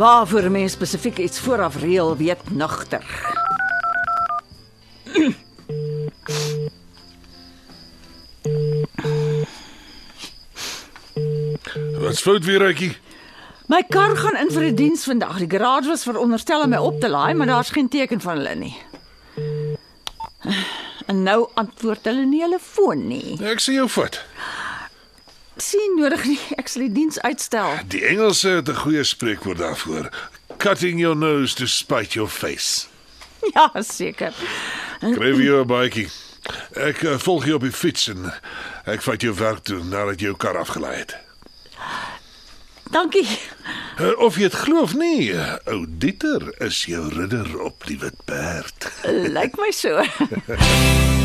Waarvoor mens spesifiek iets vooraf reël, weet nugter. Wat's fout weer, Rykie? My kar gaan in vir 'n die diens vandag. Die garage was veronderstel om my op te laai, maar daar's geen teken van hulle nie. En nou antwoord hulle nie hulle foon nie. Ek sien jou vat. Sien nodig nie, ek sal die diens uitstel. Die Engelse het 'n goeie spreekwoord daarvoor. Cutting your nose to spite your face. Ja, seker. Skryf jou 'n baadjie. Ek uh, volg jou op die fiets en ek vat jou werk toe nadat jy jou kar afgelaai het. Dankie. Uh, of jy dit glo of nie, ou Dieter is jou ridder op die wit perd. Lyk my so.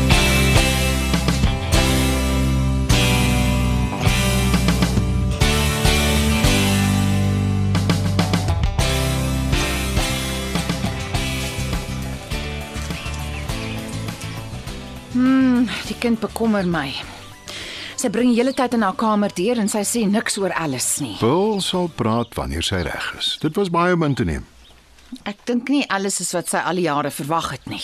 Hmm, die kind bekommer my. Sy bring die hele tyd in haar kamer deur en sy sê niks oor alles nie. Paul sal praat wanneer sy reg is. Dit was baie om in te neem. Ek dink nie alles is wat sy al die jare verwag het nie.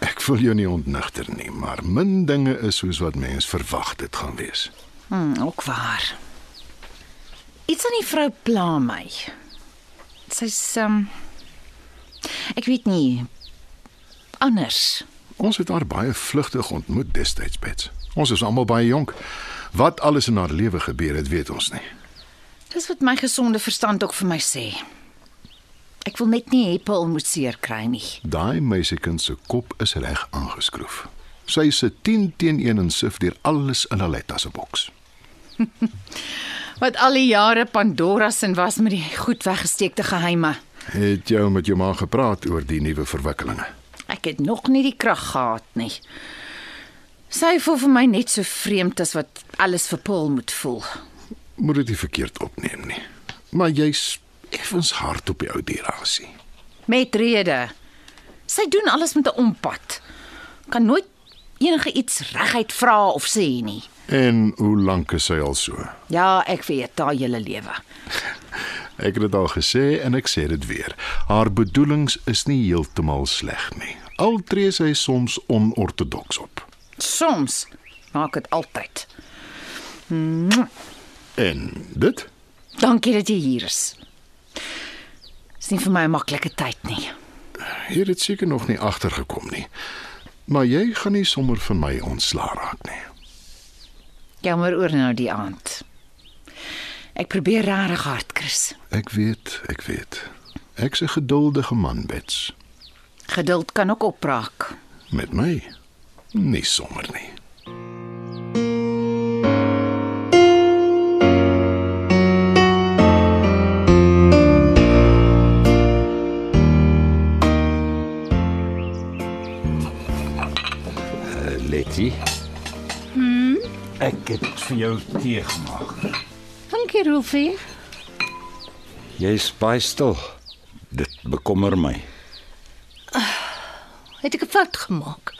Ek wil jou nie ontnigter nie, maar min dinge is soos wat mens verwag dit gaan wees. Hmm, ook waar. Iets aan die vrou pla my. Sy's um ek weet nie anders. Ons het haar baie vlugtig ontmoet destyds, Bets. Ons is almal baie jonk. Wat alles in haar lewe gebeur het, weet ons nie. Dis wat my gesonde verstand ook vir my sê. Ek wil net nie Paul moet seer kry nie. Daai meisiekind se kop is reg aangeskroef. Sy se 10 teen 1 en sif deur alles in Aletta se boks. Wat al die jare Pandora's en was met die goed weggesteekte geheime. Het jou met jou ma gepraat oor die nuwe verwikkelinge? Ek het nog nie die krag gehad nie. Sy voel vir my net so vreemd as wat alles vir Paul moet voel. Moet dit nie verkeerd opneem nie. Maar jy's effens hard op die ou dirasie. Met rede. Sy doen alles met 'n ompad. Kan nooit enige iets reguit vra of sê nie. En hoe lank is sy al so? Ja, ek weet, haar hele lewe. Ek het dit al gesê en ek sê dit weer. Haar bedoelings is nie heeltemal sleg nie. Al tree sy soms onortodoks op. Soms maak dit altyd. En dit? Dankie dat jy hier is. Dis nie vir my 'n maklike tyd nie. Hier het seker nog nie agtergekom nie. Maar jy gaan nie sommer van my ontslaa raak nie. Jammer oor nou die aand. Ek probeer regtig hard, Chris. Ek weet, ek weet. Ek's 'n geduldige man, Bets. Geduld kan ook opbraak. Met my nie sommer nie. Letty. Hm. Ek het vir jou tee gemaak. Dankie, Rolfie. Jy's baie stil. Dit bekommer my. Fout gemaak?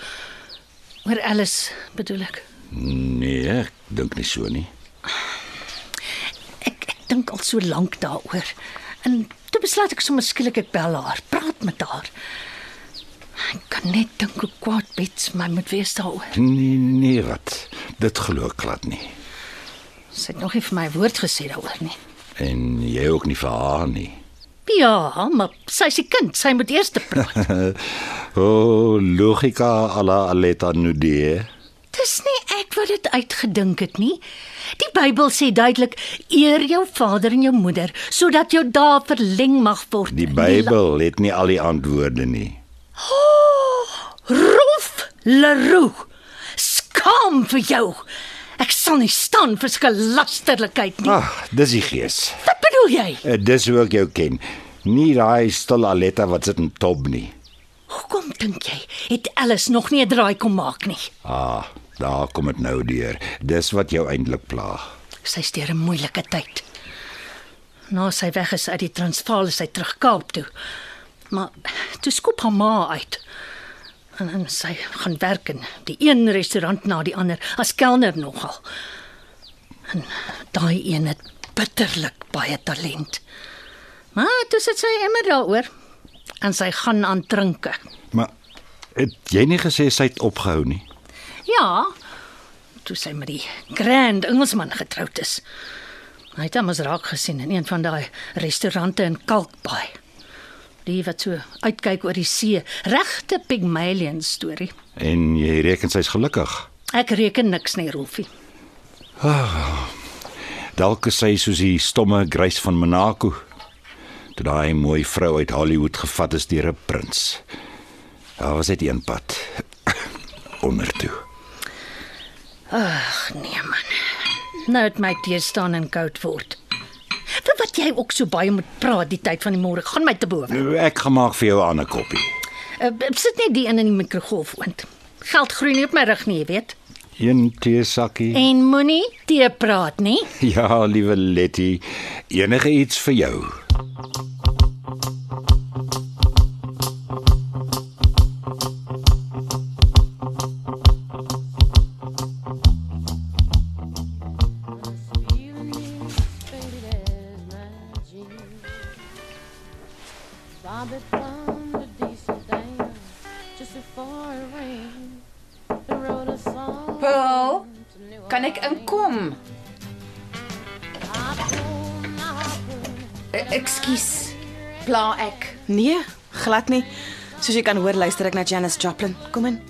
Oor alles bedoel ek. Nee, ek dink nie so nie. Ek ek dink al so lank daaroor. En toe besluit ek sommer skielik ek bel haar, praat met haar. Ek kan net dink hoe kwaad Bets my moet wees daaroor. Nee, nee, wat? Dit glo ek glad nie. Sy het nog nie vir my woord gesê daaroor nie. En jy ook nie vir haar nie. Ja, maar sy's 'n kind, sy moet eers praat. O, oh, logika ala aleta nudie. Dis nie ek wat dit uitgedink het nie. Die Bybel sê duidelik: eer jou vader en jou moeder sodat jou dae verleng mag word. Die Bybel het nie al die antwoorde nie. Rolf Leroux. Skaam vir jou. Ek sal nie staan vir sulke lasterlikheid nie. Ag, dis die gees. Wat bedoel jy? Eh, Dis hoe ek jou ken. Nie daai stil Aletta wat sit in tob nie. Hoekom dink jy het Alice nog nie 'n draai kom maak nie? Ah, daar kom dit nou deur. Dis wat jou eintlik pla. Sy steur 'n moeilike tyd. Na sy weg is uit die Transvaal is sy terug Kaap toe. Maar toe skop haar ma uit. En, en sy gaan werk in die een restaurant na die ander as kelner nogal. En daai een het bitterlik baie talent. Maar toe sit sy immer daaroor en sy gaan aan drinke. Maar het jy nie gesê sy het opgehou nie? Ja, toe sy met die grand Engelsman getroud is. Hy het hom as raak gesien in een van daai restaurante in Kalkbaai. Die wat so uitkyk oor die see, regte Pygmalion storie. En jy reken sy's gelukkig. Ek reken niks nie, Rolfie. Dalk is sy soos die stomme Grace van Monaco. Toe daai mooi vrou uit Hollywood gevat is deur 'n prins. Daar was dit een pad onder toe. Ag nee man. Nou het my tee staan en koud word. Vir wat jy ook so baie moet praat die tyd van die môre, gaan my te bowe. Nou, Ek gaan maak vir jou 'n ander koppie. Uh, sit net die in in die mikrogolf oond. Geld groei nie op my rug nie, jy weet. Een teesakkie. En moenie tee praat nie. Ja, liewe Letty, enige iets vir jou. Bob it from the decent dam just before it rained. Pearl, kan ek inkom? Ekskuus. Pla ek. Nee, glad nie. Soos jy kan hoor, luister ek na Janis Joplin. Kom in.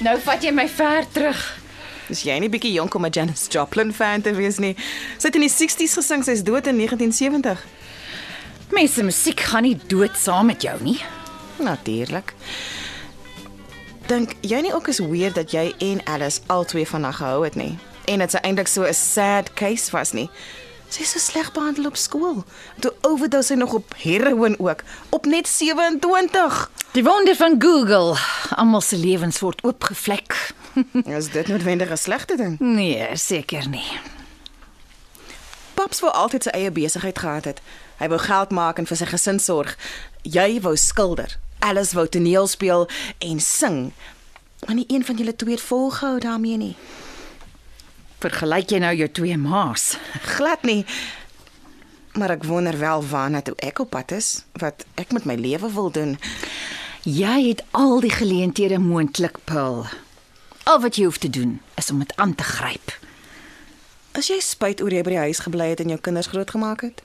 Nou vat jy my ver terug. Is jy nie bietjie jonk om 'n Janis Joplin fan te wees nie? Sy het in die 60's gesing, sy's dood in 1970. Mense musiek gaan nie dood saam met jou nie. Natuurlik. Dink jy nie ook is weird dat jy en Alice albei van haar gehou het nie? En dit sy eintlik so 'n sad case was nie. Sy is so sleg behandel op skool. Toe overdose sy nog op heroin ook, op net 27. Die wonder van Google. Almal se lewens word oopgevlek. Is dit noodwendig 'n slegte ding? Nee, seker nie. Paps wou altyd sy eie besigheid gehad het. Hy wou geld maak en vir sy gesin sorg. Jy wou skilder. Alice wou toneel speel en sing. Maar nie een van julle twee het volgehou daarmee nie. Vergelyk jy nou jou twee ma's? Glad nie. Maar ek wonder wel waarna toe ek op pad is, wat ek met my lewe wil doen. Jy het al die geleenthede moontlik, Paul. Al wat jy hoef te doen is om dit aan te gryp. As jy spyt oor jy by die huis gebly het en jou kinders grootgemaak het,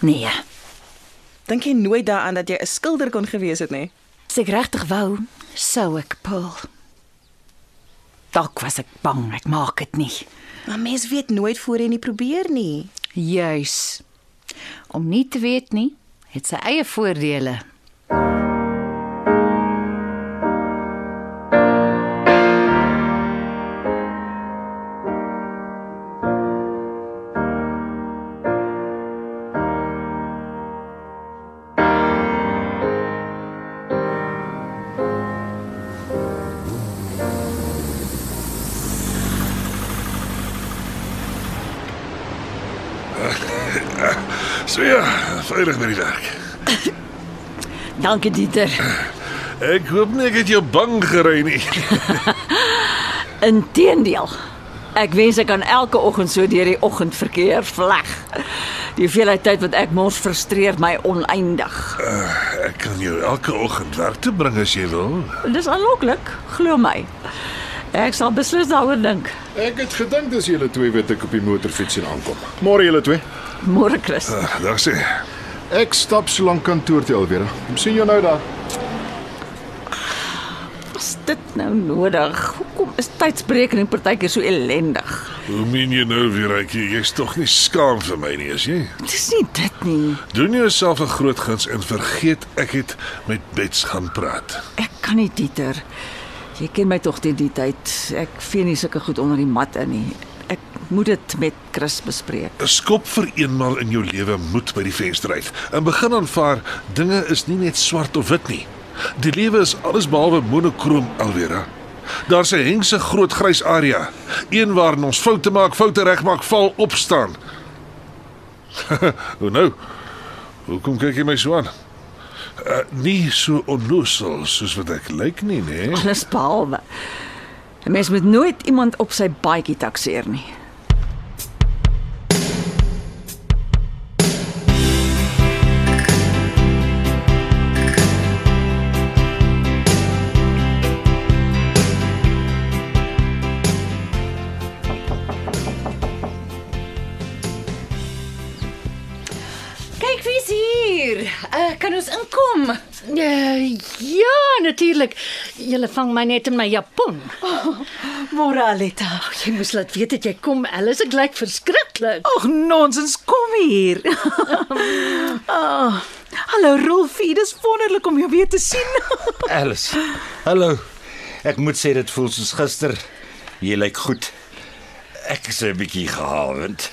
Nee, dink jy nooit daaraan dat jy 'n skilder kon gewees het nie? as ek regtig wou, sou ek, Paul. Dalk was ek bang ek maak dit nie. Maar mens weet nooit voor jy nie probeer nie. Juis. Om nie te weet nie, het sy eie voordele. So ja, veilig by die werk. Dankie Dieter. Ek hoop nie ek het jou bang gery nie. Inteendeel. Ek wens ek kan elke oggend so deur die oggendverkeer vleg. Die hoeveelheid tyd wat ek mors frustreer my oneindig. Ek kan jou elke oggend werk toe bring as jy wil. Dis aanloklik, glo my. Ek sal beslis daaroor dink. Ek het gedink dis julle twee wat ek op die motorfiets sien aankom. Môre julle twee. Môre Chris. Uh, Dag sê. Ek stap so lank kantoor toe alweer. Sien jou nou daar. Was dit nou nodig? Hoekom is tydsberekening partykeer so ellendig? Hoe meen jy nou weer ek jy's tog nie skaam vir my nie, is jy? Dis nie dit nie. Doen jouself 'n groot guns en vergeet ek het met Bets gaan praat. Ek kan nie Dieter. Jy ken my tog teen die tyd. Ek vee nie sulke goed onder die mat in nie. Ek moet dit met Chris bespreek. Skop vir eenmal in jou lewe moed by die venster uit. In begin aanvaar dinge is nie net swart of wit nie. Die lewe is alles behalwe monokroom Alvera. Daar's 'n hengse groot grys area, een waarin ons foute maak, foute regmaak, val, opstaan. Hoe nou? Hoekom kyk jy my so aan? Uh, nie so onnoosel soos wat ek lyk nie, né? Nee? Alles behalwe. 'n Mens moet nooit iemand op sy baadjie takseer nie. Ja, natuurlik. Jy vang my net in my japon. Môre Aletta. Jy moes laat weet dat jy kom, Alice. Ek lyk verskriklik. Ag nonsens, kom hier. oh, hallo Rolfie, dis wonderlik om jou weer te sien. Alice. Hallo. Ek moet sê dit voel soos gister. Jy lyk goed. Ek is 'n bietjie gehavend.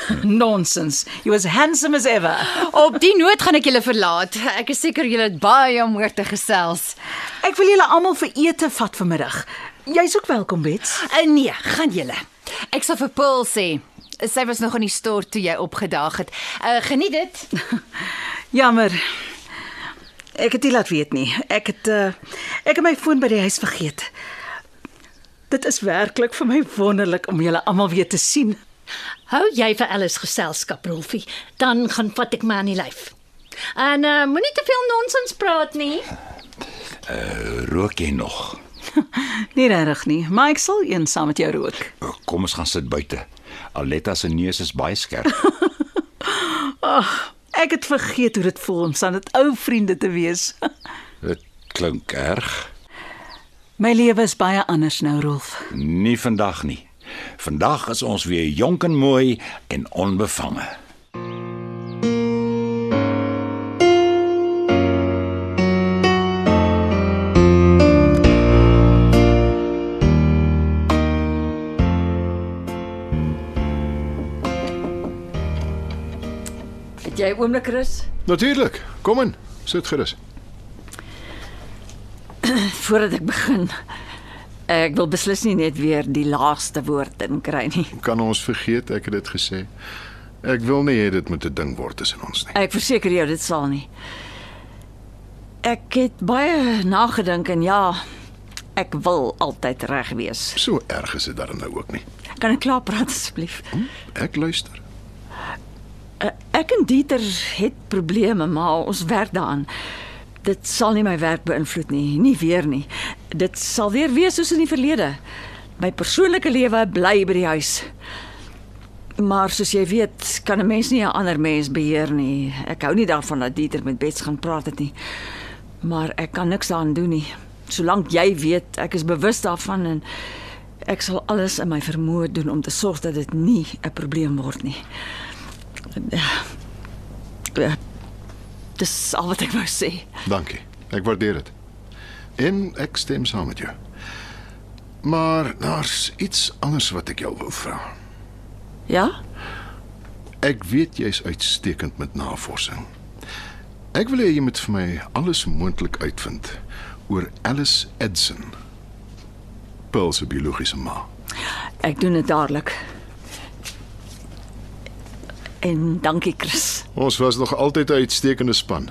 nonsens. You as handsome as ever. Op die noot gaan ek julle verlaat. Ek is seker julle het baie om oor te gesels. Ek wil julle almal vir ete vat vanmiddag. Jy's ook welkom, Bets. Uh, nee, gaan julle. Ek sal vir Paul sê. Sy was nog in die stort toe jy opgedaag het. Uh, geniet dit. Jammer. Ek het dit laat weet nie. Ek het uh, ek het my foon by die huis vergeet. Dit is werklik vir my wonderlik om julle almal weer te sien. Hou jy vir Alice geselskap, Rolfie, dan gaan vat ek my aan die lyf. En uh, moenie te veel nonsens praat nie. Uh, rook jy nog? Nie regtig nie, maar ek sal een saam met jou rook. Uh, Kom ons gaan sit buite. Aletta se neus is baie skerp. Ek het vergeet hoe dit voel om saam met ou vriende te wees. Dit klink erg. My lewe is baie anders nou, Rolf. Nie vandag nie. Vandag is ons weer jonk en mooi en onbevange. Het jy 'n oomblik Chris? Natuurlik. Kom in. Sit gerus. Voordat ek begin. Ek wil beslis nie net weer die laaste woord in kry nie. Kan ons vergeet ek het dit gesê. Ek wil nie hê dit moet 'n ding word tussen ons nie. Ek verseker jou dit sal nie. Ek het baie nagedink en ja, ek wil altyd reg wees. So erg is dit dan nou ook nie. Kan ek klaar praat asseblief? Ek luister. Uh, Ek en Dieter het probleme, maar ons werk daaraan. Dit sal nie my werk beïnvloed nie, nie weer nie. Dit sal weer wees soos in die verlede. My persoonlike lewe bly by die huis. Maar soos jy weet, kan 'n mens nie 'n ander mens beheer nie. Ek hou nie daarvan dat Dieter met Bets gaan praat het nie. Maar ek kan niks daaraan doen nie. Solank jy weet, ek is bewus daarvan en ek sal alles in my vermoë doen om te sorg dat dit nie 'n probleem word nie. Dis al wat ek wou sê. Dankie. Ek waardeer dit. En ek stem saam met jou. Maar daar's iets anders wat ek jou wil vra. Ja? Ek weet jy's uitstekend met navorsing. Ek wil hê jy moet vir my alles moontlik uitvind oor Alice Edson. Pearl se biologiese ma. Ek doen dit dadelik. En dankie Chris. Ons was nog altyd 'n uitstekende span.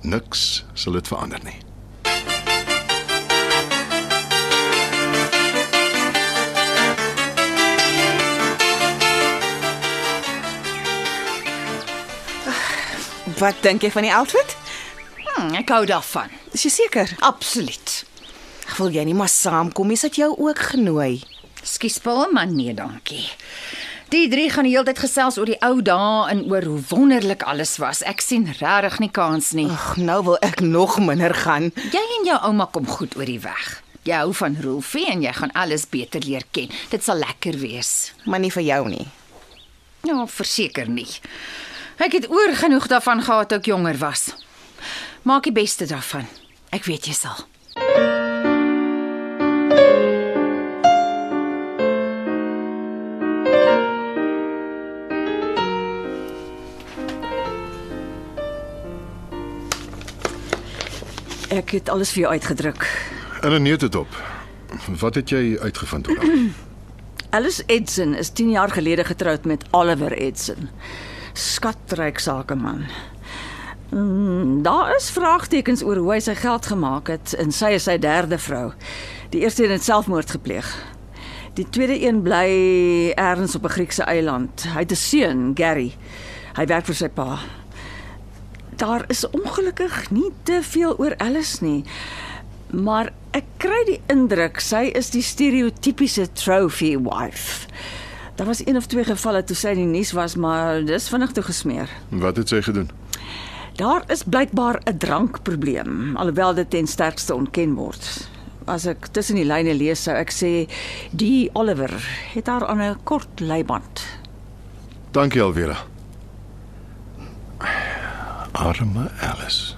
Niks sal dit verander nie. Wat dink jy van die outfit? Hm, ek hou daarvan. Is jy seker? Absoluut. Wil jy nie maar saamkom? Is dit jou ook genooi? Skus Paul, maar nee, dankie. Die drie gaan die hele tyd gesels oor die ou dae en oor hoe wonderlik alles was. Ek sien regtig nie kans nie. Ag, nou wil ek nog minder gaan. Jy en jou ouma kom goed oor die weg. Jy hou van Rolfie en jy gaan alles beter leer ken. Dit sal lekker wees. Maar nie vir jou nie. Ja, verseker nie. Ek het oor genoeg daarvan gehad toe ek jonger was. Maak die beste daarvan. Ek weet jy sal. Ek het alles vir jou uitgedruk. En 'n neut het op. Wat het jy uitgevind oor haar? Alice Edson is 10 jaar gelede getroud met Oliver Edson. Skatryk sakeman. Mm, daar is vraagtekens oor hoe hy sy geld gemaak het en sy is sy derde vrou. Die eerste het selfmoord gepleeg. Die tweede een bly ergens op 'n Griekse eiland. Hy het 'n seun, Gary. Hy werk vir sy pa. Daar is ongelukkig nie te veel oor Alice nie. Maar ek kry die indruk sy is die stereotypiese trophy wife. Daar was een of twee gevalle toe sy in die nuus was, maar dis vinnig toe gesmeer. Wat het sy gedoen? Daar is blykbaar 'n drankprobleem, alhoewel dit ten sterkste ontken word. As ek tussen die lyne lees, sou ek sê die Oliver het haar aan 'n kort leiband. Dankie Alvera. Arme Alice.